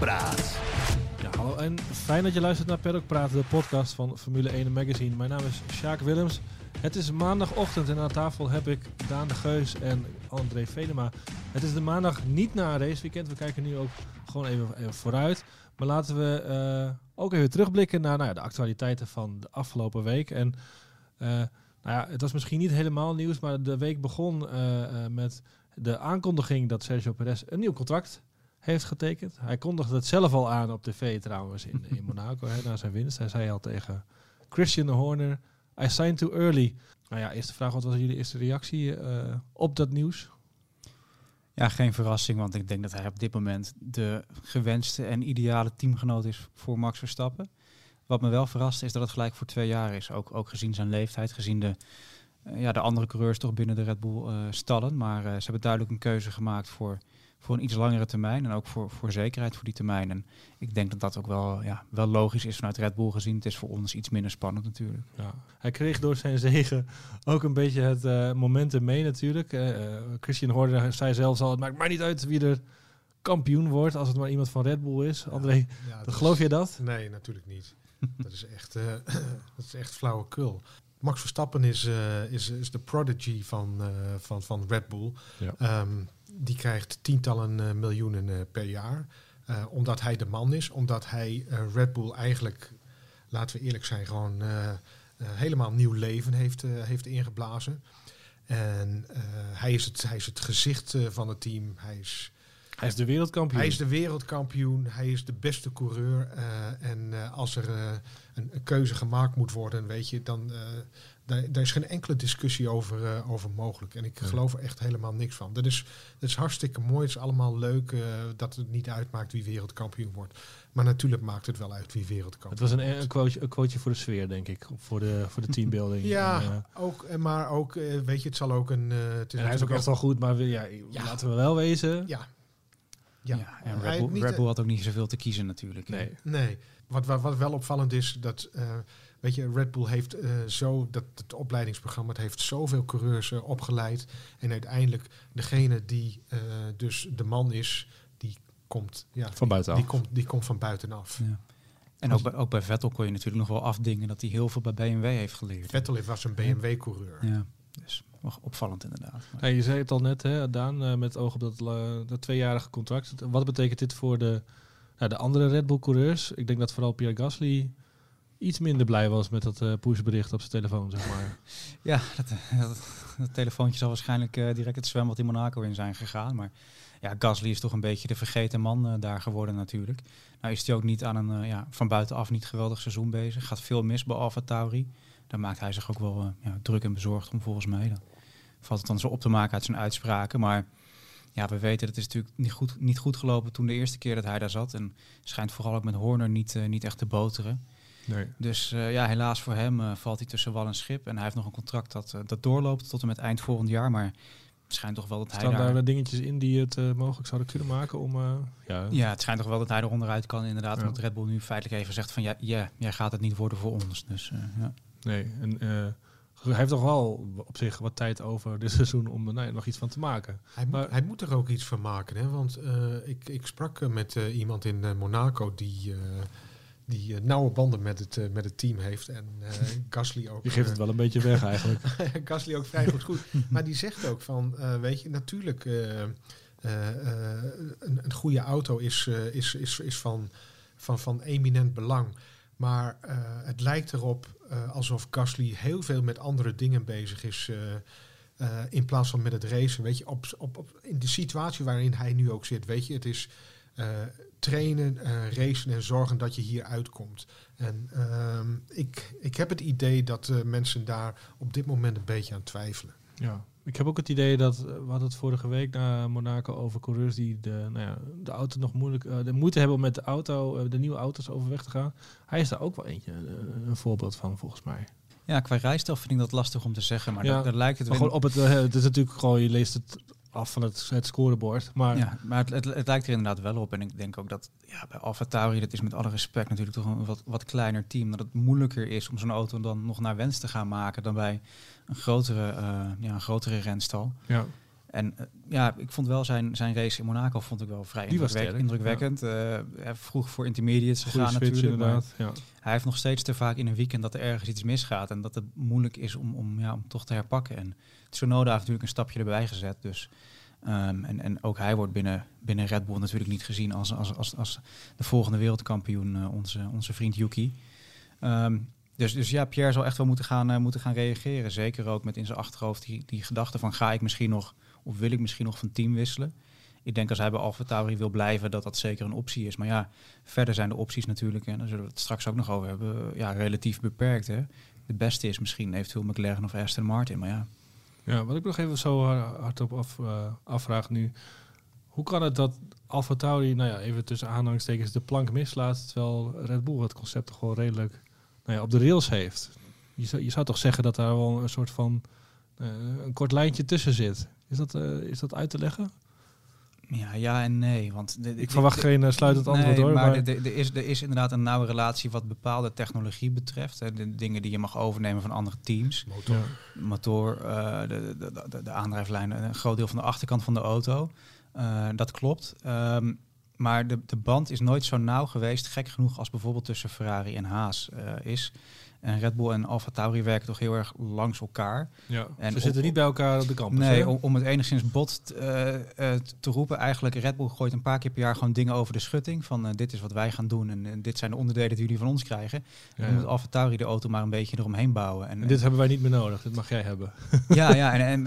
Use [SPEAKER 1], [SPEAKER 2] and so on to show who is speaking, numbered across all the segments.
[SPEAKER 1] Praat.
[SPEAKER 2] Hallo en fijn dat je luistert naar Paddock Praat, de podcast van Formule 1 Magazine. Mijn naam is Sjaak Willems. Het is maandagochtend en aan tafel heb ik Daan de Geus en André Venema. Het is de maandag niet na een raceweekend. We kijken nu ook gewoon even, vooruit. Maar laten we eh, ook even terugblikken naar nou ja, de actualiteiten van de afgelopen week. En eh, nou ja, het was misschien niet helemaal nieuws, maar de week begon eh, met de aankondiging dat Sergio Perez een nieuw contract heeft getekend. Hij kondigde het zelf al aan op tv trouwens in, in Monaco hè, na zijn winst. Hij zei al tegen Christian Horner, I signed too early. Nou ja, eerste vraag, wat was jullie eerste reactie eh, op dat nieuws?
[SPEAKER 3] Ja, geen verrassing, want ik denk dat hij op dit moment de gewenste en ideale teamgenoot is voor Max Verstappen. Wat me wel verrast is dat het gelijk voor twee jaar is. Ook, ook gezien zijn leeftijd, gezien de, eh, ja, de andere coureurs toch binnen de Red Bull eh, stallen. Maar ze hebben duidelijk een keuze gemaakt voor, voor een iets langere termijn. En ook voor, voor zekerheid voor die termijn. En ik denk dat dat ook wel, ja, wel logisch is vanuit Red Bull gezien. Het is voor ons iets minder spannend natuurlijk.
[SPEAKER 2] Ja. Hij kreeg door zijn zegen ook een beetje het eh, momentum mee natuurlijk. Eh, eh, Christian Horner zei zelfs al, het maakt maar niet uit wie er kampioen wordt als het maar iemand van Red Bull is. André,
[SPEAKER 4] Ja, dat
[SPEAKER 2] dat geloof je dat?
[SPEAKER 4] Nee, natuurlijk niet. dat is echt, eh dat is echt flauwekul. Max Verstappen is, eh, is, is de prodigy van, eh, van, van Red Bull.
[SPEAKER 2] Ja.
[SPEAKER 4] Ehm, die krijgt tientallen eh, miljoenen eh, per jaar. Eh, omdat hij de man is. Omdat hij Red Bull eigenlijk, laten we eerlijk zijn, gewoon helemaal nieuw leven heeft, heeft ingeblazen. En hij, is het, hij is het gezicht van het team. Hij is
[SPEAKER 2] Hij is de wereldkampioen.
[SPEAKER 4] hij is de wereldkampioen, hij is de beste coureur. en als er een, een keuze gemaakt moet worden, weet je, dan daar, daar is geen enkele discussie over, eh, over mogelijk. En ik geloof er echt helemaal niks van. Dat is, dat is hartstikke mooi, het is allemaal leuk eh, dat het niet uitmaakt wie wereldkampioen wordt. Maar natuurlijk maakt het wel uit wie wereldkampioen
[SPEAKER 2] Het was een, een, quoteje, een quoteje voor de sfeer, denk ik. Voor de, voor de teambuilding.
[SPEAKER 4] Ja,
[SPEAKER 2] En, eh,
[SPEAKER 4] ook, en maar ook, weet je, het zal ook een... het
[SPEAKER 2] en hij is ook echt wel goed, maar we- ja,
[SPEAKER 4] Ja.
[SPEAKER 2] laten we wel wezen.
[SPEAKER 4] Ja.
[SPEAKER 3] Ja,
[SPEAKER 4] Ja,
[SPEAKER 3] en Red Bull, had ook niet zoveel te kiezen natuurlijk.
[SPEAKER 2] Nee.
[SPEAKER 4] Nee, wat, wat, wat wel opvallend is, dat eh, weet je, Red Bull heeft eh, zo, dat het opleidingsprogramma, het heeft zoveel coureurs eh, opgeleid. En uiteindelijk degene die eh, dus de man is, die komt, ja,
[SPEAKER 2] Van buitenaf.
[SPEAKER 4] Die komt, die komt van buitenaf.
[SPEAKER 3] Ja. En ook bij, ook bij Vettel kon je natuurlijk nog wel afdingen dat hij heel veel bij BMW heeft geleerd.
[SPEAKER 4] Vettel was een BMW-coureur.
[SPEAKER 3] Ja, dus wel opvallend inderdaad.
[SPEAKER 2] Ja, je zei het al net, hè, Daan, eh, met oog op dat, eh, dat tweejarige contract. Wat betekent dit voor de, nou, de andere Red Bull-coureurs? Ik denk dat vooral Pierre Gasly iets minder blij was met dat eh pushbericht op zijn telefoon, zeg maar.
[SPEAKER 3] Ja, dat, dat, dat telefoontje zal waarschijnlijk eh, direct het zwembad in Monaco in zijn gegaan. Maar ja, Gasly is toch een beetje de vergeten man eh, daar geworden natuurlijk. Nou is hij ook niet aan een eh, ja, van buitenaf niet geweldig seizoen bezig. Gaat veel mis bij Alfa Tauri. Daar maakt hij zich ook wel eh, ja, druk en bezorgd om volgens mij. Dan valt het dan zo op te maken uit zijn uitspraken. Maar ja, we weten dat het is natuurlijk niet goed, niet goed gelopen toen de eerste keer dat hij daar zat. En schijnt vooral ook met Horner niet, eh, niet echt te boteren.
[SPEAKER 2] Nee.
[SPEAKER 3] Dus eh, ja, helaas voor hem eh, valt hij tussen wal en schip. En hij heeft nog een contract dat, eh, dat doorloopt tot en met eind volgend jaar. Maar het schijnt toch wel dat hij
[SPEAKER 2] Staan
[SPEAKER 3] daar...
[SPEAKER 2] daar eh, dingetjes in die het eh, mogelijk zouden kunnen maken om... eh, ja,
[SPEAKER 3] Ja, het schijnt toch wel dat hij er onderuit kan inderdaad.
[SPEAKER 2] Ja.
[SPEAKER 3] Want Red Bull nu feitelijk even zegt van... Ja, ja jij gaat het niet worden voor ons. Dus eh, ja.
[SPEAKER 2] Nee, en eh, hij heeft toch wel op zich wat tijd over dit seizoen om er nou, ja, nog iets van te maken.
[SPEAKER 4] Hij, moet,
[SPEAKER 2] Maar-
[SPEAKER 4] hij moet er ook iets van maken. Hè? Want eh, ik, ik sprak met eh, iemand in Monaco die, eh, die eh, nauwe banden met het, eh, met het team heeft. En eh Gasly ook.
[SPEAKER 2] Je geeft het wel een beetje weg eigenlijk.
[SPEAKER 4] Gasly ook vrij goed goed. Maar die zegt ook van, weet je, natuurlijk, een, een goede auto is, is, is, is van, van, van eminent belang. Maar het lijkt erop alsof Gasly heel veel met andere dingen bezig is. in plaats van met het racen. Weet je, op, op, op, in de situatie waarin hij nu ook zit. Weet je, het is trainen, eh, racen en zorgen dat je hier uitkomt. En ehm, ik, ik heb het idee dat eh, mensen daar op dit moment een beetje aan twijfelen.
[SPEAKER 2] Ja. Ik heb ook het idee dat, eh, we hadden het vorige week na Monaco over coureurs die de, nou ja, de auto nog moeilijk, eh, de moeite hebben om met de auto, de nieuwe auto's overweg te gaan. Hij is daar ook wel eentje, een voorbeeld van volgens mij.
[SPEAKER 3] ja, qua rijstijl vind ik dat lastig om te zeggen. Maar
[SPEAKER 2] Ja,
[SPEAKER 3] lijkt het
[SPEAKER 2] Maar
[SPEAKER 3] wel...
[SPEAKER 2] gewoon op het, het is natuurlijk gewoon, je leest het af van het, het scorebord. Maar
[SPEAKER 3] Ja, maar het, het, het lijkt er inderdaad wel op. En ik denk ook dat ja, bij Alfa Tauri, dat is met alle respect natuurlijk toch een wat, wat kleiner team. Dat het moeilijker is om zo'n auto dan nog naar wens te gaan maken dan bij een grotere, eh, ja, een grotere renstal.
[SPEAKER 2] ja.
[SPEAKER 3] En uh, ja, ik vond wel zijn, zijn race in Monaco vond ik wel vrij
[SPEAKER 2] Die was
[SPEAKER 3] indrukwekkend. indrukwekkend. Ja. Uh, vroeg voor intermediates gegaan natuurlijk.
[SPEAKER 2] Inderdaad. Ja.
[SPEAKER 3] Hij heeft nog steeds te vaak in een weekend dat er ergens iets misgaat. En dat het moeilijk is om, om, ja, om toch te herpakken. En Tsunoda heeft natuurlijk een stapje erbij gezet. Dus, um, en, en ook hij wordt binnen, binnen Red Bull natuurlijk niet gezien als, als, als, als de volgende wereldkampioen, uh, onze, onze vriend Yuki. Um, dus, dus ja, Pierre zal echt wel moeten gaan, uh, moeten gaan reageren. Zeker ook met in zijn achterhoofd die, die gedachte van ga ik misschien nog of wil ik misschien nog van team wisselen. Ik denk als hij bij Alfa Tauri wil blijven dat dat zeker een optie is. Maar ja, verder zijn de opties natuurlijk, en daar zullen we het straks ook nog over hebben, ja, relatief beperkt. Hè. De beste is misschien eventueel McLaren of Aston Martin, maar ja.
[SPEAKER 2] Ja, wat ik nog even zo hardop af, uh, afvraag nu. Hoe kan het dat Alfa Tauri, nou ja, even tussen aanhalingstekens, de plank mislaat, terwijl Red Bull het concept gewoon redelijk nou ja, op de rails heeft? Je zou, je zou toch zeggen dat daar wel een soort van uh, een kort lijntje tussen zit. Is dat, uh, is dat uit te leggen?
[SPEAKER 3] Ja, ja en nee. Want de, de,
[SPEAKER 2] ik verwacht
[SPEAKER 3] de,
[SPEAKER 2] geen uh, sluitend
[SPEAKER 3] nee,
[SPEAKER 2] antwoord hoor.
[SPEAKER 3] Maar, maar er, is, er is inderdaad een nauwe relatie wat bepaalde technologie betreft. Hè, de dingen die je mag overnemen van andere teams.
[SPEAKER 4] Motor.
[SPEAKER 3] Ja. Motor, uh, de, de, de, de aandrijflijn, een groot deel van de achterkant van de auto. Uh, dat klopt. Um, maar de, de band is nooit zo nauw geweest, gek genoeg, als bijvoorbeeld tussen Ferrari en Haas is. En Red Bull en Alfa Tauri werken toch heel erg langs elkaar.
[SPEAKER 2] Ja,
[SPEAKER 3] en
[SPEAKER 2] ze zitten niet bij elkaar op de campus.
[SPEAKER 3] Nee, om, om het enigszins bot uh, uh, te roepen. Eigenlijk, Red Bull gooit een paar keer per jaar gewoon dingen over de schutting. Van uh, dit is wat wij gaan doen en, en, dit zijn de onderdelen die jullie van ons krijgen. Ja, en dan moet Alfa Tauri de auto maar een beetje eromheen bouwen. En,
[SPEAKER 2] en dit hebben wij niet meer nodig, dit mag jij hebben.
[SPEAKER 3] Ja, ja en, en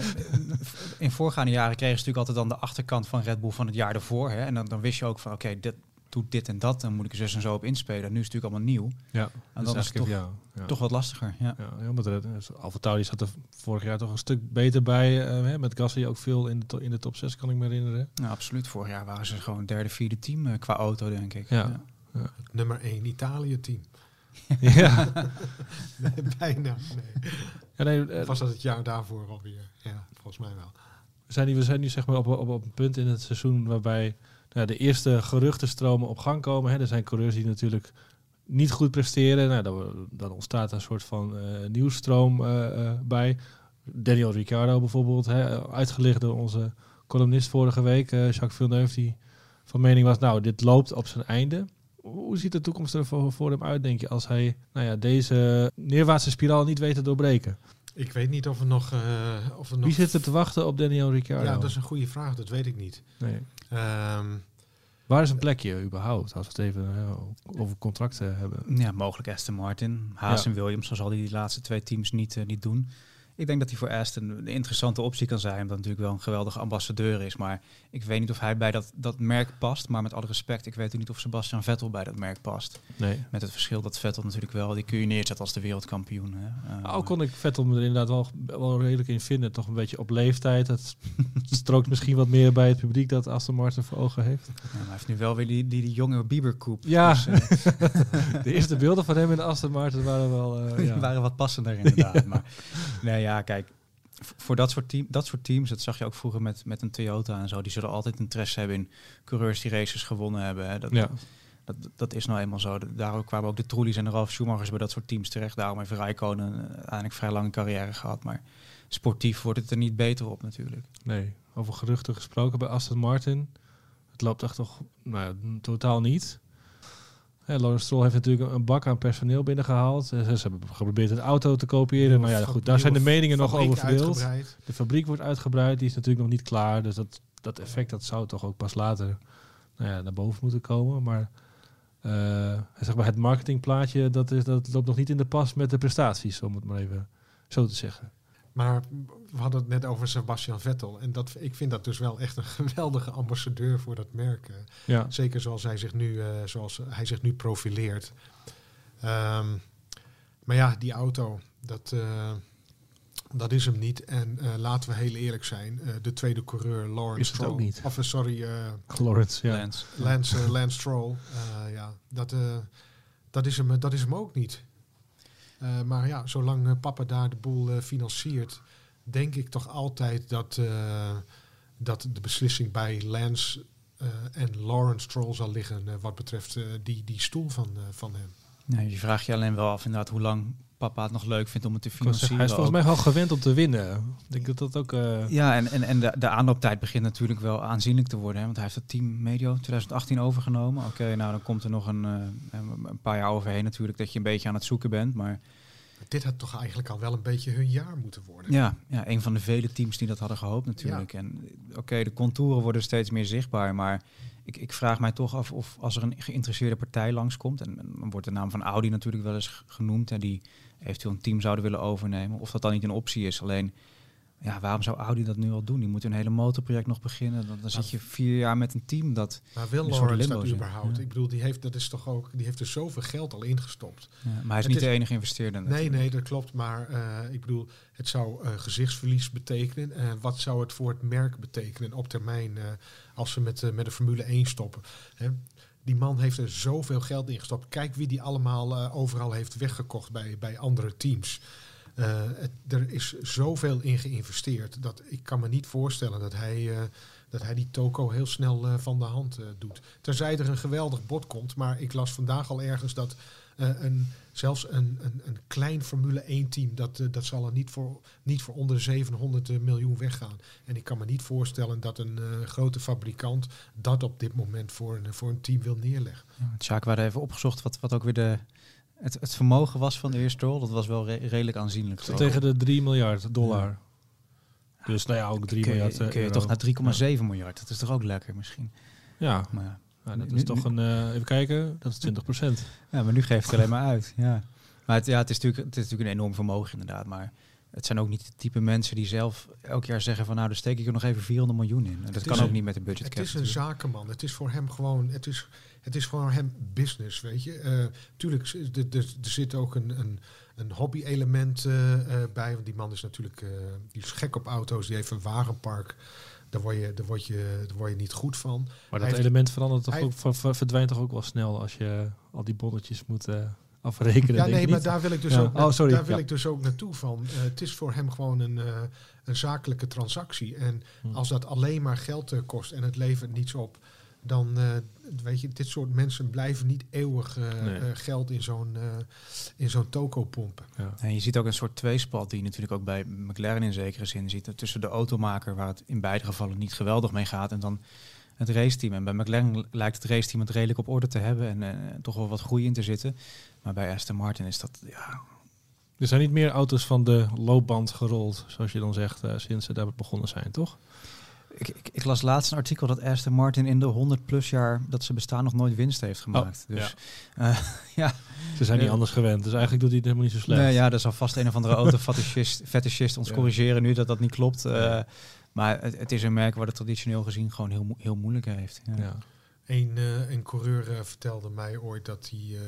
[SPEAKER 3] in voorgaande jaren kregen ze natuurlijk altijd dan de achterkant van Red Bull van het jaar ervoor. Hè, en dan, dan wist je ook van oké, okay, dit doet dit en dat, dan moet ik er zus en zo op inspelen. Nu is het natuurlijk allemaal nieuw.
[SPEAKER 2] Ja,
[SPEAKER 3] en dan is het toch,
[SPEAKER 2] ja, ja.
[SPEAKER 3] toch wat lastiger. Ja,
[SPEAKER 2] ja heel met Red, Alfa Tauri zat er vorig jaar toch een stuk beter bij. Uh, hè, met Gasly ook veel in de, to, in de top 6, kan ik me herinneren.
[SPEAKER 3] Ja, absoluut. Vorig jaar waren ze gewoon derde, vierde team uh, qua auto, denk ik.
[SPEAKER 2] Ja. ja.
[SPEAKER 4] Het nummer 1 Italië-team.
[SPEAKER 2] ja.
[SPEAKER 4] nee, bijna. Nee.
[SPEAKER 2] Ja, nee, uh,
[SPEAKER 4] was dat het jaar daarvoor alweer? Ja, volgens mij wel.
[SPEAKER 2] We zijn nu, we zijn nu zeg maar op, op, op een punt in het seizoen waarbij nou, de eerste geruchtenstromen op gang komen. Hè. Er zijn coureurs die natuurlijk niet goed presteren. Nou, dan, dan ontstaat een soort van uh, nieuwsstroom uh, uh, bij. Daniel Ricciardo bijvoorbeeld, hè, uitgelicht door onze columnist vorige week, Jacques Villeneuve, die van mening was, nou, dit loopt op zijn einde. Hoe ziet de toekomst er voor, voor hem uit, denk je, als hij nou ja, deze neerwaartse spiraal niet weet te doorbreken?
[SPEAKER 4] Ik weet niet of er nog... Uh, of er nog
[SPEAKER 2] Wie zit er te wachten op Daniel Ricciardo?
[SPEAKER 4] Ja, dat is een goede vraag. Dat weet ik niet.
[SPEAKER 2] Nee.
[SPEAKER 4] Um,
[SPEAKER 2] Waar is een plekje überhaupt, als we het even uh, over contracten hebben?
[SPEAKER 3] Ja, mogelijk Aston Martin. Haas ja. en Williams, zo zal hij die laatste twee teams niet, uh, niet doen. Ik denk dat hij voor Aston een interessante optie kan zijn, omdat hij natuurlijk wel een geweldige ambassadeur is. Maar ik weet niet of hij bij dat, dat merk past. Maar met alle respect, ik weet ook niet of Sebastian Vettel bij dat merk past.
[SPEAKER 2] Nee.
[SPEAKER 3] Met het verschil dat Vettel natuurlijk wel, die kun je neerzetten als de wereldkampioen. Hè.
[SPEAKER 2] Uh, Al kon ik Vettel me er inderdaad wel, wel redelijk in vinden. Toch een beetje op leeftijd. Het strookt misschien wat meer bij het publiek dat Aston Martin voor ogen heeft.
[SPEAKER 3] Ja, maar hij heeft nu wel weer die, die, die jonge Bieber-koep.
[SPEAKER 2] Ja, dus, uh, de eerste beelden van hem in de Aston Martin waren wel... Uh, ja.
[SPEAKER 3] waren wat passender inderdaad. Maar nee, ja, kijk voor dat soort, team, dat soort teams, dat zag je ook vroeger met, met een Toyota en zo, die zullen altijd interesse hebben in coureurs die races gewonnen hebben. Hè. Dat,
[SPEAKER 2] ja.
[SPEAKER 3] dat, dat is nou eenmaal zo. Daarom kwamen ook de Trulli's en de Ralf Schumachers bij dat soort teams terecht. Daarom heeft Rijkonen uiteindelijk vrij lange carrière gehad. Maar sportief wordt het er niet beter op natuurlijk.
[SPEAKER 2] Nee, over geruchten gesproken bij Aston Martin. Het loopt echt toch nou, totaal niet. Ja, Lawrence Stroll heeft natuurlijk een bak aan personeel binnengehaald. Ze, ze hebben geprobeerd een auto te kopiëren. Maar ja, goed, daar zijn de meningen nog over verdeeld. De fabriek wordt uitgebreid, die is natuurlijk nog niet klaar. Dus dat, dat effect dat zou toch ook pas later nou ja, naar boven moeten komen. Maar uh, zeg maar het marketingplaatje, dat, is, dat loopt nog niet in de pas met de prestaties, om het maar even zo te zeggen.
[SPEAKER 4] Maar we hadden het net over Sebastian Vettel. En dat, ik vind dat dus wel echt een geweldige ambassadeur voor dat merk.
[SPEAKER 2] Ja.
[SPEAKER 4] Zeker zoals hij zich nu, uh, zoals hij zich nu profileert. Um, maar ja, die auto, dat, uh, dat is hem niet. En uh, laten we heel eerlijk zijn. de tweede coureur, Lawrence
[SPEAKER 2] is het
[SPEAKER 4] Stroll.
[SPEAKER 2] ook niet.
[SPEAKER 4] Of sorry,
[SPEAKER 2] Lawrence, ja.
[SPEAKER 3] Lance,
[SPEAKER 4] Lance, Lance Stroll. ja, dat, dat, is hem, dat is hem ook niet. Uh, maar ja, zolang uh, papa daar de boel uh, financiert, denk ik toch altijd dat, dat de beslissing bij Lance en Lawrence Stroll zal liggen wat betreft die, die stoel van, van hem.
[SPEAKER 3] Nee, je vraagt je alleen wel af inderdaad hoe lang papa het nog leuk vindt om het te financieren.
[SPEAKER 2] hij is volgens mij wel gewend om te winnen. Ik denk dat dat ook... eh,
[SPEAKER 3] Ja, en, en, en de, de aanlooptijd begint natuurlijk wel aanzienlijk te worden. Hè? Want hij heeft het team medio 2018 overgenomen. Oké, nou dan komt er nog een, eh, een paar jaar overheen natuurlijk dat je een beetje aan het zoeken bent. Maar
[SPEAKER 4] Dit had toch eigenlijk al wel een beetje hun jaar moeten worden.
[SPEAKER 3] ja, ja een van de vele teams die dat hadden gehoopt natuurlijk. En oké, de contouren worden steeds meer zichtbaar. Maar ik, ik vraag mij toch af of als er een geïnteresseerde partij langskomt... en, en dan wordt de naam van Audi natuurlijk wel eens genoemd... en die eventueel een team zouden willen overnemen... of dat dan niet een optie is. Alleen, ja, waarom zou Audi dat nu al doen? Die moet een hele motorproject nog beginnen. Dan, dan zit je vier jaar met een team dat...
[SPEAKER 4] Maar wil Lawrence dat überhaupt?
[SPEAKER 3] Ja.
[SPEAKER 4] Ik bedoel, die heeft, dat is toch ook, die heeft er zoveel geld al ingestopt.
[SPEAKER 3] Ja, maar hij is
[SPEAKER 4] Het
[SPEAKER 3] niet
[SPEAKER 4] is-
[SPEAKER 3] de enige investeerder.
[SPEAKER 4] Nee,
[SPEAKER 3] natuurlijk.
[SPEAKER 4] nee, dat klopt. Maar eh, ik bedoel, het zou eh, gezichtsverlies betekenen. En wat zou het voor het merk betekenen op termijn eh, als ze met, met de Formule 1 stoppen? Hè? Die man heeft er zoveel geld in gestopt. Kijk wie die allemaal eh, overal heeft weggekocht bij, bij andere teams. Eh, er is zoveel in geïnvesteerd dat ik kan me niet voorstellen dat hij, eh, dat hij die toko heel snel van de hand doet. Tenzij er een geweldig bod komt, maar ik las vandaag al ergens dat eh, een, zelfs een, een, een klein Formule 1 team, dat, eh, dat zal er niet voor, niet voor onder 700 miljoen weggaan. En ik kan me niet voorstellen dat een eh, grote fabrikant dat op dit moment voor een, voor een team wil neerleggen.
[SPEAKER 3] Ja, Sjaak, we hadden even opgezocht wat, wat ook weer de, het, het vermogen was van de heer Stroll. Dat was wel re- redelijk aanzienlijk.
[SPEAKER 2] tegen de 3 miljard dollar. Dus nou ja, ook 3
[SPEAKER 3] kun je,
[SPEAKER 2] miljard eh,
[SPEAKER 3] kun je
[SPEAKER 2] euro.
[SPEAKER 3] toch naar 3,7 miljard. Dat is toch ook lekker misschien.
[SPEAKER 2] Ja,
[SPEAKER 3] Maar, ja.
[SPEAKER 2] ja, dat
[SPEAKER 3] Nu-
[SPEAKER 2] is
[SPEAKER 3] nu-
[SPEAKER 2] toch een... eh, even kijken, dat is 20 procent.
[SPEAKER 3] ja, maar nu geeft het alleen maar uit. Ja. Maar het, ja, het, is natuurlijk, het is natuurlijk een enorm vermogen inderdaad. Maar het zijn ook niet de type mensen die zelf elk jaar zeggen van nou, dan steek ik er nog even 400 miljoen in. En dat kan ook
[SPEAKER 4] een-
[SPEAKER 3] niet met de budget
[SPEAKER 4] Het is een
[SPEAKER 3] natuurlijk.
[SPEAKER 4] zakenman. Het is voor hem gewoon, het is, het is voor hem business, weet je. Eh, tuurlijk, er, zit ook een, een, een hobby-element eh, eh, bij. Want die man is natuurlijk eh, die is gek op auto's. Die heeft een wagenpark. Daar word je, daar word je, daar word je niet goed van.
[SPEAKER 2] Maar dat
[SPEAKER 4] heeft-
[SPEAKER 2] element verandert toch
[SPEAKER 4] hij-
[SPEAKER 2] ook, ver- ver- verdwijnt toch ook wel snel als je al die bonnetjes moet eh, afrekenen.
[SPEAKER 4] Ja, nee, maar daar wil ik dus
[SPEAKER 2] Ja.
[SPEAKER 4] ook,
[SPEAKER 2] Oh, sorry.
[SPEAKER 4] daar wil
[SPEAKER 2] Ja.
[SPEAKER 4] ik dus ook naartoe van. Eh, het is voor hem gewoon een, eh, een zakelijke transactie. En
[SPEAKER 2] Hm.
[SPEAKER 4] als dat alleen maar geld kost en het levert niets op, dan eh, weet je, dit soort mensen blijven niet eeuwig eh,
[SPEAKER 2] Nee.
[SPEAKER 4] eh, geld in zo'n eh, in zo'n toko pompen.
[SPEAKER 2] Ja.
[SPEAKER 3] En je ziet ook een soort tweespalt die je natuurlijk ook bij McLaren in zekere zin ziet. Tussen de automaker, waar het in beide gevallen niet geweldig mee gaat, en dan het raceteam. En bij McLaren lijkt het raceteam het redelijk op orde te hebben en eh, toch wel wat groei in te zitten. Maar bij Aston Martin is dat, ja,
[SPEAKER 2] Er zijn niet meer auto's van de loopband gerold, zoals je dan zegt, eh, sinds ze daar begonnen zijn, toch?
[SPEAKER 3] Ik, ik, ik las laatst een artikel dat Aston Martin in de 100 plus jaar dat ze bestaan nog nooit winst heeft gemaakt.
[SPEAKER 2] Oh,
[SPEAKER 3] dus eh, ja.
[SPEAKER 2] Ze zijn niet
[SPEAKER 3] Ja.
[SPEAKER 2] anders gewend, dus eigenlijk doet hij het helemaal niet zo slecht.
[SPEAKER 3] Nee, ja, er zal vast een of andere autofetischist fetischist ons
[SPEAKER 2] Ja.
[SPEAKER 3] corrigeren nu dat dat niet klopt. eh,
[SPEAKER 2] Ja.
[SPEAKER 3] Maar het, het is een merk waar het traditioneel gezien gewoon heel, mo- heel moeilijk heeft. Ja.
[SPEAKER 2] Ja.
[SPEAKER 4] Een, eh, een coureur vertelde mij ooit dat hij, eh,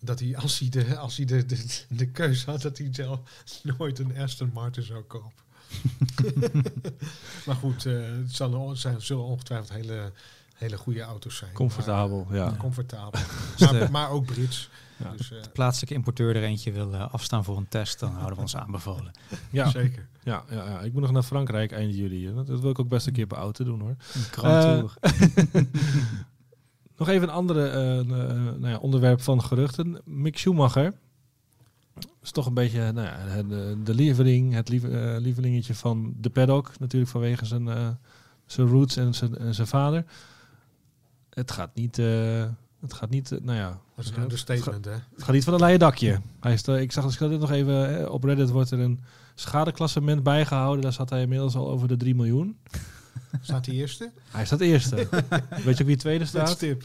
[SPEAKER 4] dat hij als hij, de, als hij de, de, de keuze had, dat hij zelf nooit een Aston Martin zou kopen. maar goed, eh, het zal, zijn, zullen ongetwijfeld hele, hele goede auto's zijn.
[SPEAKER 2] Comfortabel,
[SPEAKER 4] Maar,
[SPEAKER 2] ja.
[SPEAKER 4] eh, comfortabel.
[SPEAKER 3] Dus
[SPEAKER 4] maar,
[SPEAKER 3] de
[SPEAKER 4] maar ook Brits.
[SPEAKER 2] Ja.
[SPEAKER 4] Dus, eh,
[SPEAKER 3] plaatselijke importeur er eentje wil eh, afstaan voor een test, dan houden we ons aanbevolen.
[SPEAKER 2] Ja,
[SPEAKER 4] Zeker.
[SPEAKER 2] ja, ja, ja, ik moet nog naar Frankrijk eind juli. hè. Dat wil ik ook best een keer bij auto doen hoor.
[SPEAKER 3] Een
[SPEAKER 2] Eh. Nog even een andere eh, eh, nou ja, onderwerp van geruchten. Mick Schumacher is toch een beetje nou ja, de, de lieveling, het lief, eh, lievelingetje van de paddock. Natuurlijk vanwege zijn, eh, zijn roots en zijn, en zijn vader. Het gaat niet, eh, het gaat niet, nou ja,
[SPEAKER 4] Dat is een understatement, hè?
[SPEAKER 2] het gaat niet van een leien dakje. Hij is, ik zag dus dit nog even op Reddit wordt er een schadeklassement bijgehouden. Daar zat hij inmiddels al over de 3 miljoen.
[SPEAKER 4] Staat die eerste?
[SPEAKER 2] Hij staat eerste. Weet je ook wie tweede
[SPEAKER 4] Met
[SPEAKER 2] staat?
[SPEAKER 4] stip.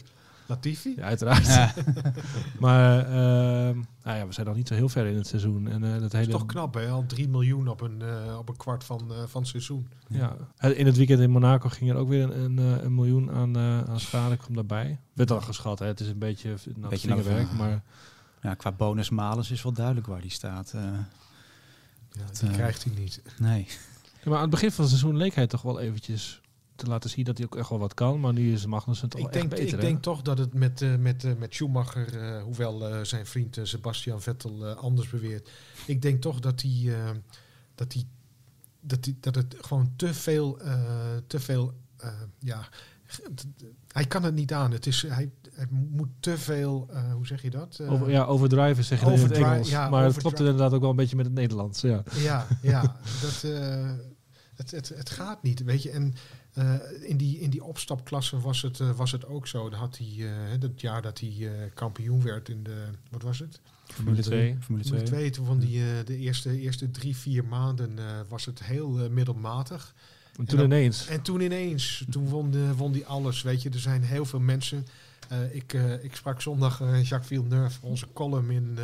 [SPEAKER 4] Latifi?
[SPEAKER 2] Ja, uiteraard.
[SPEAKER 3] Ja.
[SPEAKER 2] Maar ehm, nou ja, we zijn nog niet zo heel ver in het seizoen. En, eh, dat
[SPEAKER 4] Dat
[SPEAKER 2] hele,
[SPEAKER 4] is toch knap, hè? Al 3 miljoen op een, eh, op een kwart van, eh, van het seizoen.
[SPEAKER 2] Ja. Het- In het weekend in Monaco ging er ook weer een, een, eh, een miljoen aan, eh, aan schade. Komt daarbij. Werd al geschat, hè? het is een beetje, nou,
[SPEAKER 3] Beetje lang-
[SPEAKER 2] Maar
[SPEAKER 3] ja, qua bonus malus is wel duidelijk waar die staat. eh.
[SPEAKER 4] Ja,
[SPEAKER 3] Dat,
[SPEAKER 4] die krijgt hij niet.
[SPEAKER 3] nee.
[SPEAKER 2] Ja, maar aan het begin van het seizoen leek hij toch wel eventjes te laten zien dat hij ook echt wel wat kan. Maar nu is Magnussen toch
[SPEAKER 4] Ik denk,
[SPEAKER 2] echt beter.
[SPEAKER 4] ik
[SPEAKER 2] hè?
[SPEAKER 4] denk toch dat het met, eh, met, eh, met Schumacher, eh, hoewel zijn vriend Sebastian Vettel anders beweert, ik denk toch dat hij, dat, hij, dat, hij, dat het gewoon te veel, te veel ja, hij kan het niet aan. Het is, hij, hij moet te veel, uh, hoe zeg je dat? Uh,
[SPEAKER 2] Over, ja, overdriven zeg je in het Engels. Ja, maar het klopt inderdaad ook wel een beetje met het Nederlands. Ja,
[SPEAKER 4] ja, ja dat, uh, het, het, het gaat niet. Weet je, en in, die, in die opstapklasse was het, was het ook zo. Dan had hij, dat jaar dat hij kampioen werd in de, wat was het?
[SPEAKER 2] Formule 2.
[SPEAKER 4] Formule 2. 2 toen van die, de eerste, eerste drie, vier maanden was het heel middelmatig.
[SPEAKER 2] En toen ineens.
[SPEAKER 4] En toen ineens. Toen won, won die alles. Weet je, er zijn heel veel mensen. Uh, ik, uh, ik sprak zondag uh, Jacques Villeneuve, onze column in,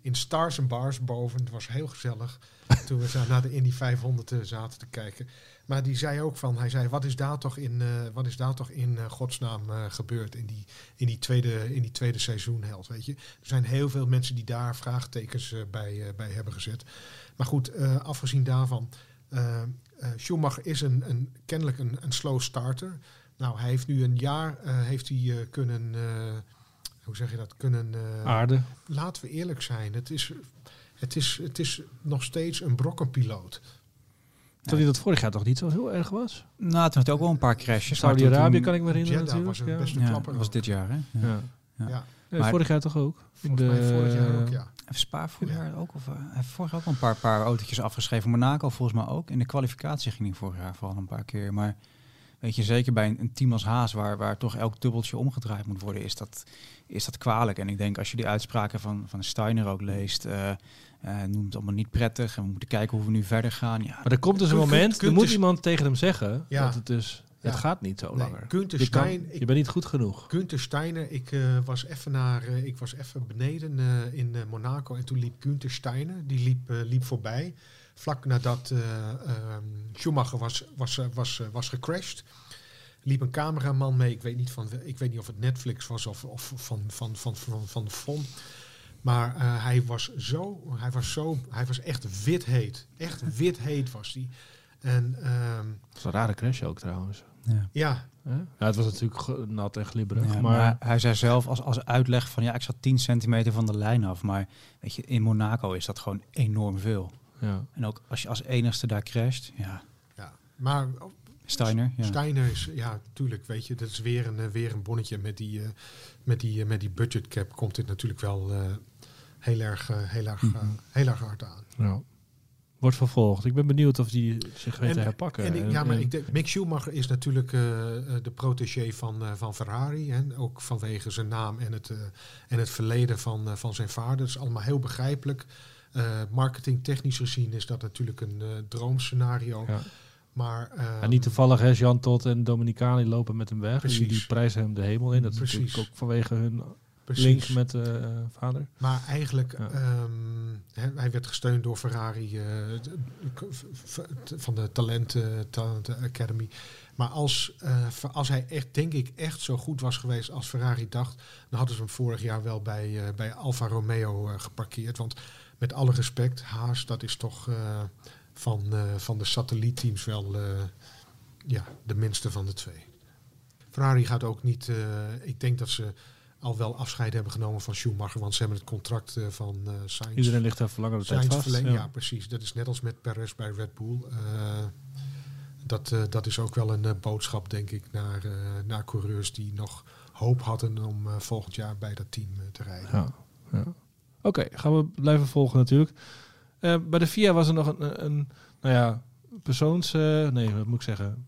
[SPEAKER 4] in Stars and Bars boven. Het was heel gezellig toen we naar de Indy 500 zaten te kijken. Maar die zei ook van, hij zei, wat is daar toch in, wat is daar toch in godsnaam gebeurd in die, in, die tweede, in die tweede seizoenheld, weet je. Er zijn heel veel mensen die daar vraagtekens bij, bij hebben gezet. Maar goed, afgezien daarvan, Schumacher is een, een, kennelijk een, een slow starter. Nou, hij heeft nu een jaar heeft hij, kunnen, hoe zeg je dat, kunnen...
[SPEAKER 2] Aarde.
[SPEAKER 4] Laten we eerlijk zijn, het is, het is, het is nog steeds een brokkenpiloot.
[SPEAKER 2] Terwijl hij dat vorig jaar toch niet zo heel erg was?
[SPEAKER 3] Nou, toen had hij ook wel een paar crashes.
[SPEAKER 2] Saudi-Arabië kan ik me herinneren
[SPEAKER 4] Jeddah
[SPEAKER 2] natuurlijk.
[SPEAKER 4] was een beste
[SPEAKER 3] ja,
[SPEAKER 4] klapper.
[SPEAKER 3] dat was dit jaar, hè?
[SPEAKER 2] Ja.
[SPEAKER 3] ja.
[SPEAKER 4] ja.
[SPEAKER 2] Vorig jaar toch ook?
[SPEAKER 4] In de, mij vorig jaar ook, ja.
[SPEAKER 3] Heeft Spa vorig jaar ook? Of, uh, hij heeft vorig jaar ook een paar, paar autootjes afgeschreven. Monaco volgens mij ook. In de kwalificatie ging hij vorig jaar vooral een paar keer. Maar weet je, zeker bij een, een team als Haas, waar, waar toch elk dubbeltje omgedraaid moet worden, is dat, is dat kwalijk. En ik denk als je die uitspraken van, van Steiner ook leest, uh, uh, noemt het allemaal niet prettig. En we moeten kijken hoe we nu verder gaan. Ja.
[SPEAKER 2] Maar er komt dus een moment, er moet iemand tegen hem zeggen
[SPEAKER 4] Ja.
[SPEAKER 2] dat het dus...
[SPEAKER 4] Ja.
[SPEAKER 2] Het gaat niet zo
[SPEAKER 4] Nee,
[SPEAKER 2] langer.
[SPEAKER 4] Günther
[SPEAKER 2] Je, kan-
[SPEAKER 4] Stein,
[SPEAKER 2] je
[SPEAKER 4] ik-
[SPEAKER 2] bent niet goed genoeg.
[SPEAKER 4] Gunther Steiner, ik uh, was even naar, uh, ik was even beneden uh, in uh, Monaco en toen liep Gunther Steiner, die liep, uh, liep voorbij. Vlak nadat uh, um, Schumacher was, was, uh, was, uh, was gecrashed, liep een cameraman mee. Ik weet niet, van, ik weet niet of het Netflix was of, of van, van, van, van, van de FON. Maar uh, hij was zo, hij was zo, hij was echt wit heet. Echt wit heet was hij. En um,
[SPEAKER 2] Dat is een rare crash ook trouwens.
[SPEAKER 3] Ja.
[SPEAKER 4] ja?
[SPEAKER 2] Ja, het was natuurlijk nat en glibberig.
[SPEAKER 3] Ja,
[SPEAKER 2] maar,
[SPEAKER 3] maar, hij zei zelf als, als uitleg van ja, ik zat 10 centimeter van de lijn af. Maar weet je, in Monaco is dat gewoon enorm veel.
[SPEAKER 2] Ja.
[SPEAKER 3] En ook als je als enigste daar crasht, ja,
[SPEAKER 4] ja. Maar
[SPEAKER 3] Steiner. Ja.
[SPEAKER 4] Steiner is, ja, tuurlijk, weet je, dat is weer een, eh, weer een bonnetje met die, uh, met die, uh, met die budgetcap komt dit natuurlijk wel uh, heel erg, heel erg,
[SPEAKER 3] Mhm.
[SPEAKER 4] heel erg hard aan.
[SPEAKER 2] Ja. Wordt vervolgd. Ik ben benieuwd of die zich weet te herpakken.
[SPEAKER 4] En ja, maar ik denk, Mick Schumacher is natuurlijk uh, de protégé van, uh, van Ferrari. Hè? Ook vanwege zijn naam en het, uh, en het verleden van, uh, van zijn vader. Dat is allemaal heel begrijpelijk. Uh, marketingtechnisch gezien is dat natuurlijk een uh, droomscenario.
[SPEAKER 2] Ja.
[SPEAKER 4] Maar,
[SPEAKER 2] En niet toevallig, hè, Jan Tot en Dominicani lopen met hem weg. Die,
[SPEAKER 4] Precies.
[SPEAKER 2] die prijzen hem de hemel in. Dat is
[SPEAKER 4] Precies.
[SPEAKER 2] natuurlijk ook vanwege hun
[SPEAKER 4] precies.
[SPEAKER 2] link met uh, vader.
[SPEAKER 4] Maar eigenlijk,
[SPEAKER 2] Ja.
[SPEAKER 4] um, he, hij werd gesteund door Ferrari uh, van de Talenten Talent Academy. Maar als, uh, als hij echt, denk ik, echt zo goed was geweest als Ferrari dacht, dan hadden ze hem vorig jaar wel bij, bij Alfa Romeo geparkeerd. Want met alle respect, Haas, dat is toch uh, van, uh, van de satellietteams wel uh, ja, de minste van de twee. Ferrari gaat ook niet, ik denk dat ze al wel afscheid hebben genomen van Schumacher, want ze hebben het contract uh, van uh, Sainz.
[SPEAKER 2] Iedereen ligt daar verlangen tijd
[SPEAKER 4] Sainz
[SPEAKER 2] vast.
[SPEAKER 4] verlengd.
[SPEAKER 2] ja.
[SPEAKER 4] Ja. precies. Dat is net als met Perez bij Red Bull. Uh, dat, uh, dat is ook wel een boodschap, denk ik, naar, naar coureurs die nog hoop hadden om volgend jaar bij dat team te rijden.
[SPEAKER 2] Ja, ja. Oké, okay, gaan we blijven volgen natuurlijk. Uh, bij de FIA was er nog een, een, nou ja, persoons... Uh, nee, wat moet ik zeggen?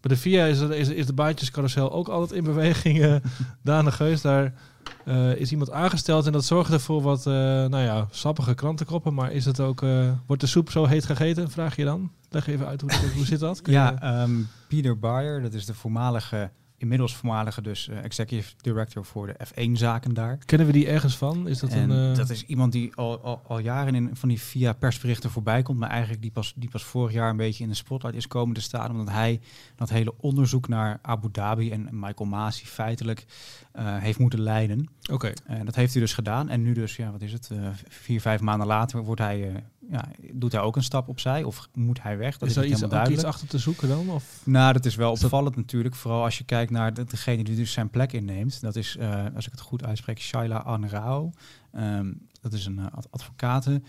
[SPEAKER 2] Bij de FIA is, er, is, is de baantjescarousel ook altijd in beweging. Uh, Daan de Geus, daar is iemand aangesteld en dat zorgde voor wat nou ja, sappige krantenkoppen. Maar is het ook, wordt de soep zo heet gegeten, vraag je dan? Leg even uit, hoe, hoe zit dat?
[SPEAKER 3] Kun ja, um, Peter Bayer, dat is de voormalige inmiddels voormalige dus uh, executive director voor de F1-zaken daar.
[SPEAKER 2] Kennen we die ergens van? Is dat
[SPEAKER 3] en
[SPEAKER 2] een, uh...
[SPEAKER 3] Dat is iemand die al, al, al, jaren in van die via persberichten voorbij komt, maar eigenlijk die pas, die pas vorig jaar een beetje in de spotlight is komen te staan, omdat hij dat hele onderzoek naar Abu Dhabi en Michael Masi feitelijk uh, heeft moeten leiden.
[SPEAKER 2] Oké. Okay.
[SPEAKER 3] En dat heeft hij dus gedaan. En nu dus, ja, wat is het, vier, vijf maanden later wordt hij ja, doet hij ook een stap opzij of moet hij weg? Dat
[SPEAKER 2] is,
[SPEAKER 3] is, helemaal
[SPEAKER 2] iets,
[SPEAKER 3] duidelijk.
[SPEAKER 2] iets achter te zoeken dan? Of?
[SPEAKER 3] Nou, dat is wel is opvallend dat... natuurlijk. Vooral als je kijkt naar de, degene die dus zijn plek inneemt. Dat is, uh, als ik het goed uitspreek, Shaila Anrao. Um, dat is een uh, advocate.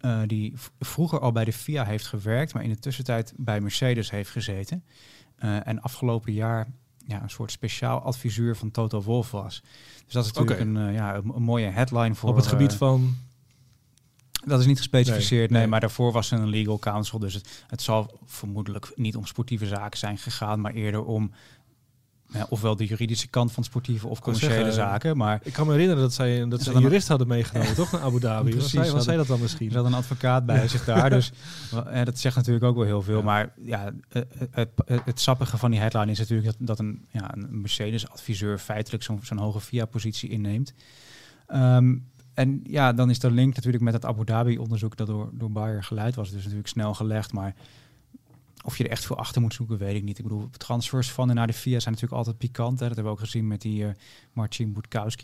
[SPEAKER 3] eh, die vroeger al bij de FIA heeft gewerkt, maar in de tussentijd bij Mercedes heeft gezeten. Eh, en afgelopen jaar ja, een soort speciaal adviseur van Toto Wolff was. Dus dat is natuurlijk een, eh, ja, een, een mooie headline voor...
[SPEAKER 2] Op het gebied
[SPEAKER 3] eh,
[SPEAKER 2] van...
[SPEAKER 3] dat is niet gespecificeerd,
[SPEAKER 2] Nee,
[SPEAKER 3] nee,
[SPEAKER 2] nee.
[SPEAKER 3] maar daarvoor was er een legal counsel. Dus het, het zal vermoedelijk niet om sportieve zaken zijn gegaan, maar eerder om eh, ofwel de juridische kant van sportieve of commerciële
[SPEAKER 2] zeggen,
[SPEAKER 3] zaken. Maar
[SPEAKER 2] Ik kan me herinneren dat zij, dat ze een jurist hadden meegenomen, toch? Naar Abu Dhabi.
[SPEAKER 3] Precies,
[SPEAKER 2] zij, was zij dat dan misschien?
[SPEAKER 3] zat een advocaat bij zich daar. Dus eh, dat zegt natuurlijk ook wel heel veel.
[SPEAKER 2] Ja.
[SPEAKER 3] Maar ja, eh, het, het, het sappige van die headline is natuurlijk dat, dat een, ja, een Mercedes-adviseur feitelijk zo'n zo'n hoge VIA-positie inneemt. Ehm, en ja, dan is de link natuurlijk met het Abu Dhabi-onderzoek dat door, door Bayer geleid was. Dus natuurlijk snel gelegd. Maar of je er echt veel achter moet zoeken, weet ik niet. Ik bedoel, transfers van en naar de FIA zijn natuurlijk altijd pikant. Hè. Dat hebben we ook gezien met die eh Marcin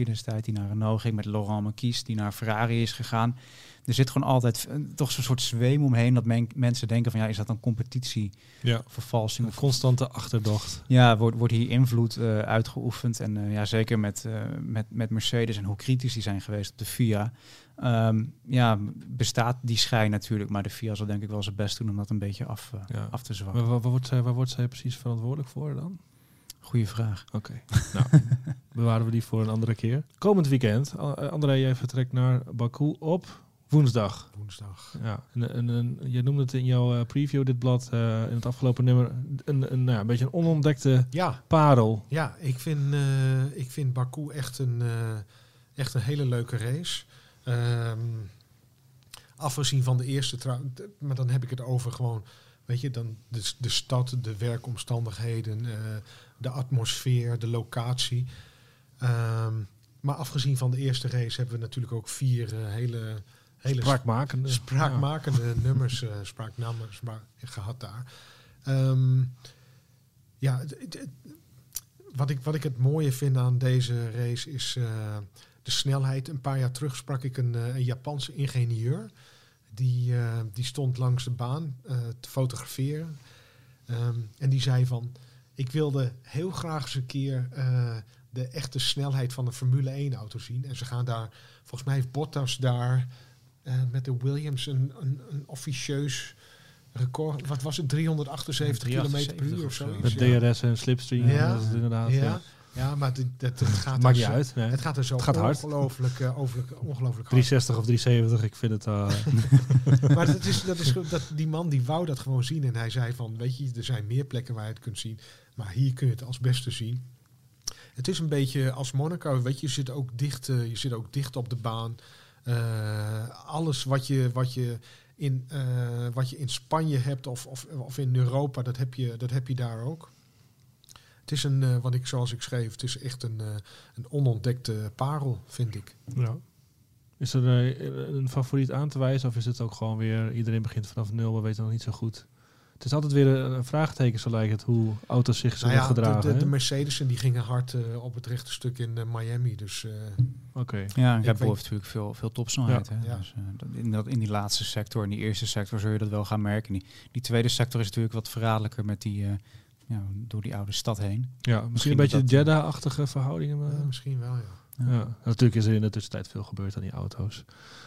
[SPEAKER 3] destijds, die naar Renault ging. Met Laurent Marquis, die naar Ferrari is gegaan. Er zit gewoon altijd eh, toch zo'n soort zweem omheen dat men- mensen denken van ja, is dat een competitievervalsing?
[SPEAKER 2] Ja.
[SPEAKER 3] Of
[SPEAKER 2] Een constante achterdocht.
[SPEAKER 3] ja, wordt, wordt hier invloed eh, uitgeoefend. En eh, ja, zeker met, met, met Mercedes en hoe kritisch die zijn geweest op de FIA. Ehm, ja, bestaat die schijn natuurlijk. Maar de FIA zal denk ik wel zijn best doen om dat een beetje af,
[SPEAKER 2] Ja.
[SPEAKER 3] af te
[SPEAKER 2] Maar
[SPEAKER 3] zwakken.
[SPEAKER 2] waar, waar wordt zij, waar wordt zij precies verantwoordelijk voor dan?
[SPEAKER 3] Goeie vraag.
[SPEAKER 2] Oké, nou, bewaren we die voor een andere keer. Komend weekend, André, jij vertrekt naar Baku op woensdag.
[SPEAKER 4] Woensdag.
[SPEAKER 2] Ja, en, en, noemde het in jouw eh, preview, dit blad, eh, in het afgelopen nummer, een, een, nou, ja, een beetje een onontdekte
[SPEAKER 4] Ja,
[SPEAKER 2] parel.
[SPEAKER 4] ja ik, vind, eh, ik vind Baku echt een, echt een hele leuke race. Ehm, afgezien van de eerste trouw, maar dan heb ik het over gewoon, weet je, dan de, de stad, de werkomstandigheden, de atmosfeer, de locatie. Ehm, maar afgezien van de eerste race hebben we natuurlijk ook vier hele, hele
[SPEAKER 2] Spraakmakende.
[SPEAKER 4] spraakmakende nummers, eh spraaknamen spraak, gehad daar. Ehm, ja, wat, ik, wat ik het mooie vind aan deze race is eh, de snelheid. Een paar jaar terug sprak ik een, eh, een Japanse ingenieur. Die, die stond langs de baan te fotograferen. Ehm, en die zei van, ik wilde heel graag eens een keer de echte snelheid van een Formule 1 auto zien. En ze gaan daar, volgens mij heeft Bottas daar met de Williams een, een, een officieus record. Wat was het? 378 km per uur of zo.
[SPEAKER 2] Met. DRS en slipstream,
[SPEAKER 4] Ja.
[SPEAKER 2] dat is het inderdaad. Ja.
[SPEAKER 4] Ja, ja maar dit, dat, het gaat
[SPEAKER 2] Maakt
[SPEAKER 4] er
[SPEAKER 2] niet
[SPEAKER 4] zo-
[SPEAKER 2] uit. Nee.
[SPEAKER 4] Het gaat er zo
[SPEAKER 2] Het gaat hard.
[SPEAKER 4] ongelooflijk, eh, overlijk- ongelooflijk hard.
[SPEAKER 2] 360 of 370, ik vind het... eh,
[SPEAKER 4] Maar dat is, dat is, dat, die man die wou dat gewoon zien. En hij zei van, weet je, er zijn meer plekken waar je het kunt zien. Maar hier kun je het als beste zien. Het is een beetje als Monaco, weet je, je zit ook dicht, eh, je zit ook dicht op de baan. Eh, alles wat je, wat, je in, eh, wat je in Spanje hebt of, of, of in Europa, dat heb, je, dat heb je daar ook. Het is een, eh, wat ik zoals ik schreef, het is echt een, een onontdekte parel, vind ik.
[SPEAKER 2] ja. Is er een favoriet aan te wijzen of is het ook gewoon weer... Iedereen begint vanaf nul, we weten nog niet zo goed. Het is altijd weer een, een vraagteken, zo lijkt het, hoe auto's zich zullen
[SPEAKER 4] Nou ja, de,
[SPEAKER 2] gedragen.
[SPEAKER 4] de, de
[SPEAKER 2] hè?
[SPEAKER 4] Mercedes'en die gingen hard eh, op het rechte stuk in eh, Miami. Dus eh,
[SPEAKER 2] Oké.
[SPEAKER 3] Ja, en
[SPEAKER 4] Ik
[SPEAKER 3] Red Bull
[SPEAKER 4] weet-
[SPEAKER 3] heeft natuurlijk veel, veel topsnelheid. hè?
[SPEAKER 4] Ja.
[SPEAKER 3] Dus, eh, dat- in, dat, in die laatste sector, in die eerste sector, zul je dat wel gaan merken. Die, die tweede sector is natuurlijk wat verraderlijker met die, eh, ja, door die oude stad heen.
[SPEAKER 2] Ja, misschien,
[SPEAKER 3] Misschien
[SPEAKER 2] een beetje
[SPEAKER 3] dat-
[SPEAKER 2] Jeddah-achtige verhoudingen. maar-
[SPEAKER 4] misschien wel, ja.
[SPEAKER 2] Ja. natuurlijk is er in de tussentijd veel gebeurd aan die auto's.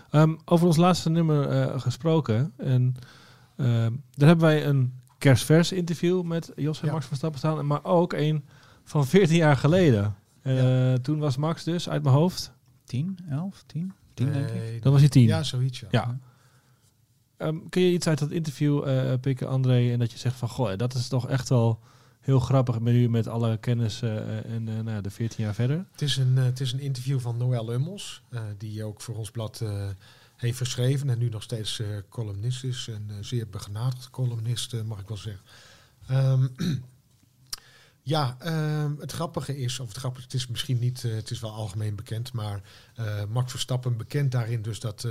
[SPEAKER 2] Ehm, over ons laatste nummer eh, gesproken. En daar hebben wij een kerstvers interview met Jos en
[SPEAKER 4] Ja.
[SPEAKER 2] Max Verstappen staan. Maar ook een van 14 jaar geleden. Eh, Toen was Max dus, uit mijn hoofd,
[SPEAKER 3] 10, 11, 10? 10 denk ik.
[SPEAKER 2] Dan was hij 10.
[SPEAKER 4] Ja, zoiets, ja.
[SPEAKER 2] Ja. Ehm, kun je iets uit dat interview eh, pikken, André? En dat je zegt van, goh, dat is toch echt wel heel grappig met u met alle kennis eh, en nou, ja, de 14 jaar verder.
[SPEAKER 4] Het, is een, het is een interview van Noël Ummels, eh, die ook voor ons blad eh, heeft geschreven en nu nog steeds eh, columnist is. Een eh, zeer begenadigd columnist, eh, mag ik wel zeggen. Ehm, ja, ehm, het grappige is, of het grappige, het is misschien niet, het is wel algemeen bekend, maar eh, Max Verstappen bekend daarin dus dat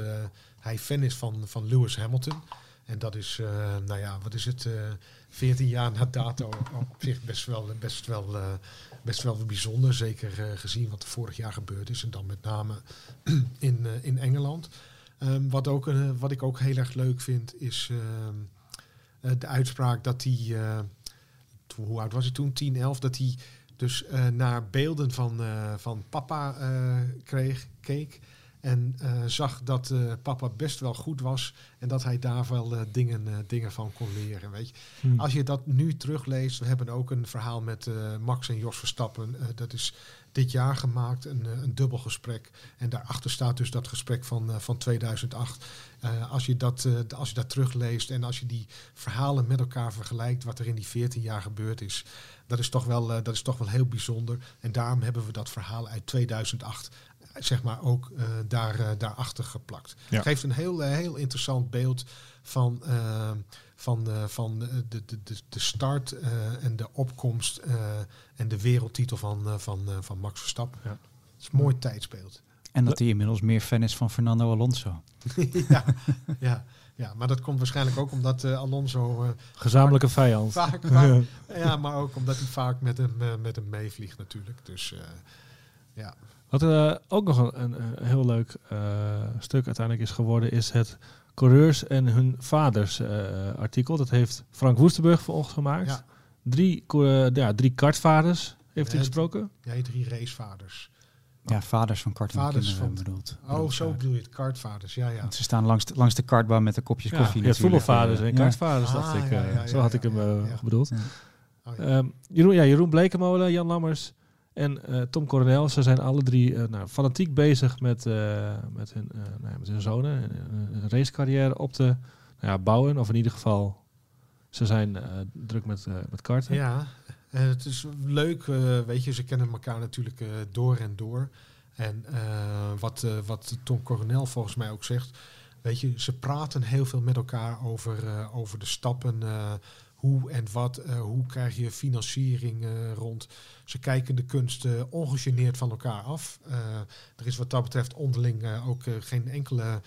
[SPEAKER 4] hij fan is van, van Lewis Hamilton. En dat is, nou ja, wat is het, eh 14 jaar na dato op zich best wel, best wel, best wel bijzonder. Zeker gezien wat er vorig jaar gebeurd is en dan met name in, in Engeland. Ehm, wat, ook, eh, wat ik ook heel erg leuk vind is ehm, eh, de uitspraak dat hij, eh, hoe oud was hij toen, 10, 11, dat hij dus naar beelden van, van papa kreeg, keek. En zag dat papa best wel goed was en dat hij daar wel dingen, dingen van kon leren. Weet je.
[SPEAKER 2] Hm.
[SPEAKER 4] Als je dat nu terugleest, we hebben ook een verhaal met Max en Jos Verstappen. Dat is dit jaar gemaakt, een, eh, een dubbel gesprek. En daarachter staat dus dat gesprek van, eh, van 2008. Eh, als, je dat, als je dat terugleest en als je die verhalen met elkaar vergelijkt, wat er in die 14 jaar gebeurd is, dat is toch wel, dat is toch wel heel bijzonder. En daarom hebben we dat verhaal uit 2008 eh, zeg maar ook eh, daar, eh, daarachter geplakt.
[SPEAKER 2] Ja.
[SPEAKER 4] Geeft een heel, eh, heel interessant beeld van, van, eh, van de, de, de, de start eh, en de opkomst eh, en de wereldtitel van, eh, van, eh, van Max Verstappen.
[SPEAKER 2] Ja.
[SPEAKER 4] Het is een mooi tijdsbeeld.
[SPEAKER 3] En dat hij inmiddels meer fan is van Fernando Alonso.
[SPEAKER 4] ja, ja, ja, maar dat komt waarschijnlijk ook omdat eh, Alonso eh,
[SPEAKER 2] Gezamenlijke vijand.
[SPEAKER 4] vaak, vaak ja, maar ook omdat hij vaak met hem, met hem meevliegt natuurlijk. Dus eh, ja.
[SPEAKER 2] Wat eh, ook nog een, een, een heel leuk eh, stuk uiteindelijk is geworden, is het coureurs en hun vaders eh, artikel. Dat heeft Frank Woestenburg voor ons gemaakt.
[SPEAKER 4] Ja.
[SPEAKER 2] Drie, ja, drie kartvaders heeft hij
[SPEAKER 4] Ja,
[SPEAKER 2] gesproken.
[SPEAKER 4] Jij drie racevaders.
[SPEAKER 3] Ja, vaders van kartende
[SPEAKER 4] Vaders
[SPEAKER 3] kinderen
[SPEAKER 4] van-
[SPEAKER 3] bedoeld.
[SPEAKER 4] Oh,
[SPEAKER 3] bedoeld
[SPEAKER 4] zo
[SPEAKER 3] vaak.
[SPEAKER 4] bedoel je het, kartvaders. Ja, ja.
[SPEAKER 3] Want ze staan langs de, langs de kartbaan met de kopjes
[SPEAKER 2] Ja,
[SPEAKER 3] koffie. natuurlijk.
[SPEAKER 2] voetbalvaders en
[SPEAKER 3] Ja.
[SPEAKER 2] kartvaders,
[SPEAKER 4] Ah,
[SPEAKER 2] dacht ik.
[SPEAKER 4] ja,
[SPEAKER 2] eh,
[SPEAKER 4] ja,
[SPEAKER 2] zo
[SPEAKER 4] ja,
[SPEAKER 2] had ik hem
[SPEAKER 4] ja, ja.
[SPEAKER 2] bedoeld.
[SPEAKER 3] Ja.
[SPEAKER 4] Oh, ja.
[SPEAKER 2] Ehm, Jeroen, ja, Jeroen Blekemolen, Jan Lammers en eh, Tom Coronel. Ze zijn alle drie eh, nou, fanatiek bezig met, eh, met, hun, nou met hun zonen. en, een racecarrière op te nou ja, bouwen. Of in ieder geval, ze zijn druk met, met karten.
[SPEAKER 4] Ja, het is leuk, weet je, ze kennen elkaar natuurlijk door en door. En wat, wat Tom Coronel volgens mij ook zegt, weet je, ze praten heel veel met elkaar over, eh, over de stappen, eh, hoe en wat, eh, hoe krijg je financiering rond. Ze kijken de kunst eh, ongegeneerd van elkaar af. Er is wat dat betreft onderling ook geen enkele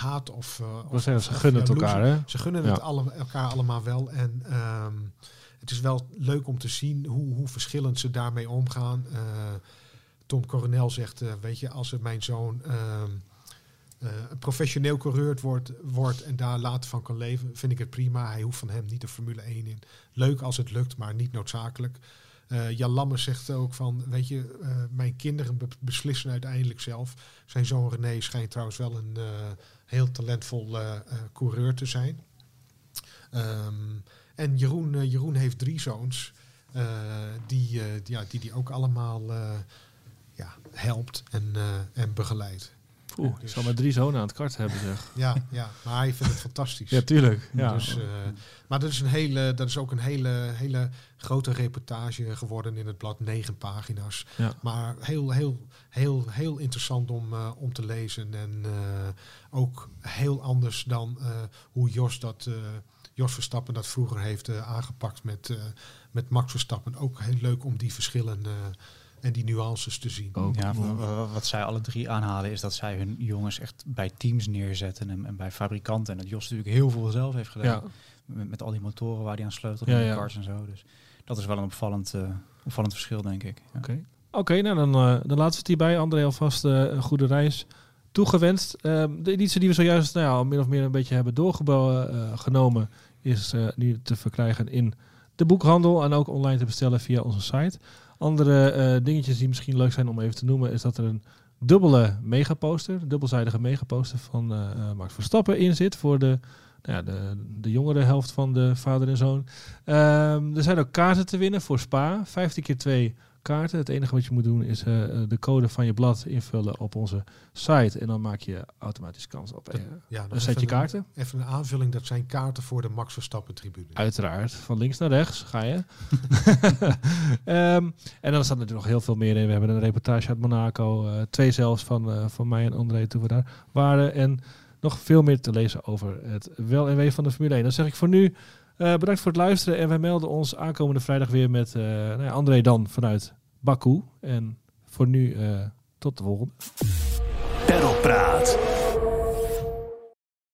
[SPEAKER 4] haat of... of-
[SPEAKER 2] zeggen, ze gunnen het elkaar, hè?
[SPEAKER 4] Ze gunnen
[SPEAKER 2] Ja.
[SPEAKER 4] het alle, elkaar allemaal wel. En ehm, het is wel leuk om te zien hoe, hoe verschillend ze daarmee omgaan. Tom Coronel zegt, weet je, als mijn zoon eh, een professioneel coureur wordt, wordt en daar later van kan leven, vind ik het prima. Hij hoeft van hem niet de Formule 1 in. Leuk als het lukt, maar niet noodzakelijk. Eh, Jan Lammers zegt ook van, weet je, eh, mijn kinderen be- beslissen uiteindelijk zelf. Zijn zoon René schijnt trouwens wel een heel talentvol coureur te zijn. Ehm, en Jeroen, Jeroen heeft drie zoons die, die, ja, die die ook allemaal ja, helpt en, en begeleidt.
[SPEAKER 2] Oeh, ik zal maar drie zonen aan het kart hebben, zeg.
[SPEAKER 4] Ja, ja, maar hij vindt het fantastisch.
[SPEAKER 2] Ja, tuurlijk. Ja.
[SPEAKER 4] Dus, eh, maar dat is, een hele, dat is ook een hele, hele grote reportage geworden in het blad, negen pagina's.
[SPEAKER 2] Ja.
[SPEAKER 4] Maar heel, heel, heel, heel interessant om, eh, om te lezen. En eh, ook heel anders dan hoe Jos dat. Jos Verstappen dat vroeger heeft aangepakt met, met Max Verstappen. Ook heel leuk om die verschillen en die nuances te zien.
[SPEAKER 2] Ook.
[SPEAKER 3] Ja, wa- wat zij alle drie aanhalen is dat zij hun jongens echt bij teams neerzetten en, en bij fabrikanten. En dat Jos natuurlijk heel veel zelf heeft gedaan.
[SPEAKER 2] Ja.
[SPEAKER 3] Met, met al die motoren waar hij aan sleutelde
[SPEAKER 2] Ja,
[SPEAKER 3] en de
[SPEAKER 2] ja.
[SPEAKER 3] cars en zo. Dus dat is wel een opvallend, eh, opvallend verschil, denk ik. Ja.
[SPEAKER 2] Oké, Oké, nou dan, eh, dan laten we het hierbij. André, alvast eh, een goede reis toegewenst. Ehm, de editie die we zojuist nou ja, al min of meer een beetje hebben doorgenomen... is eh, nu te verkrijgen in de boekhandel... en ook online te bestellen via onze site. Andere eh, dingetjes die misschien leuk zijn om even te noemen... is dat er een dubbele megaposter, dubbelzijdige megaposter van eh, eh, Max Verstappen in zit... voor de, nou ja, de, de jongere helft van de vader en zoon. Ehm, er zijn ook kaarten te winnen voor Spa. 15 keer 2 kaarten. Het enige wat je moet doen is eh, eh, de code van je blad invullen op onze site. En dan maak je automatisch kans op eh,
[SPEAKER 4] Ja, nog
[SPEAKER 2] een setje kaarten.
[SPEAKER 4] Even een aanvulling, dat zijn kaarten voor de Max Verstappen tribune.
[SPEAKER 2] Uiteraard, van links naar rechts ga je. Ehm, en dan staat er natuurlijk nog heel veel meer in. We hebben een reportage uit Monaco. twee zelfs van, van mij en André toen we daar waren. En nog veel meer te lezen over het wel en wee van de Formule 1. Dan zeg ik voor nu bedankt voor het luisteren. En wij melden ons aankomende vrijdag weer met eh, nou ja, André dan vanuit Baku. En voor nu eh, tot de volgende.
[SPEAKER 1] Perlpraat.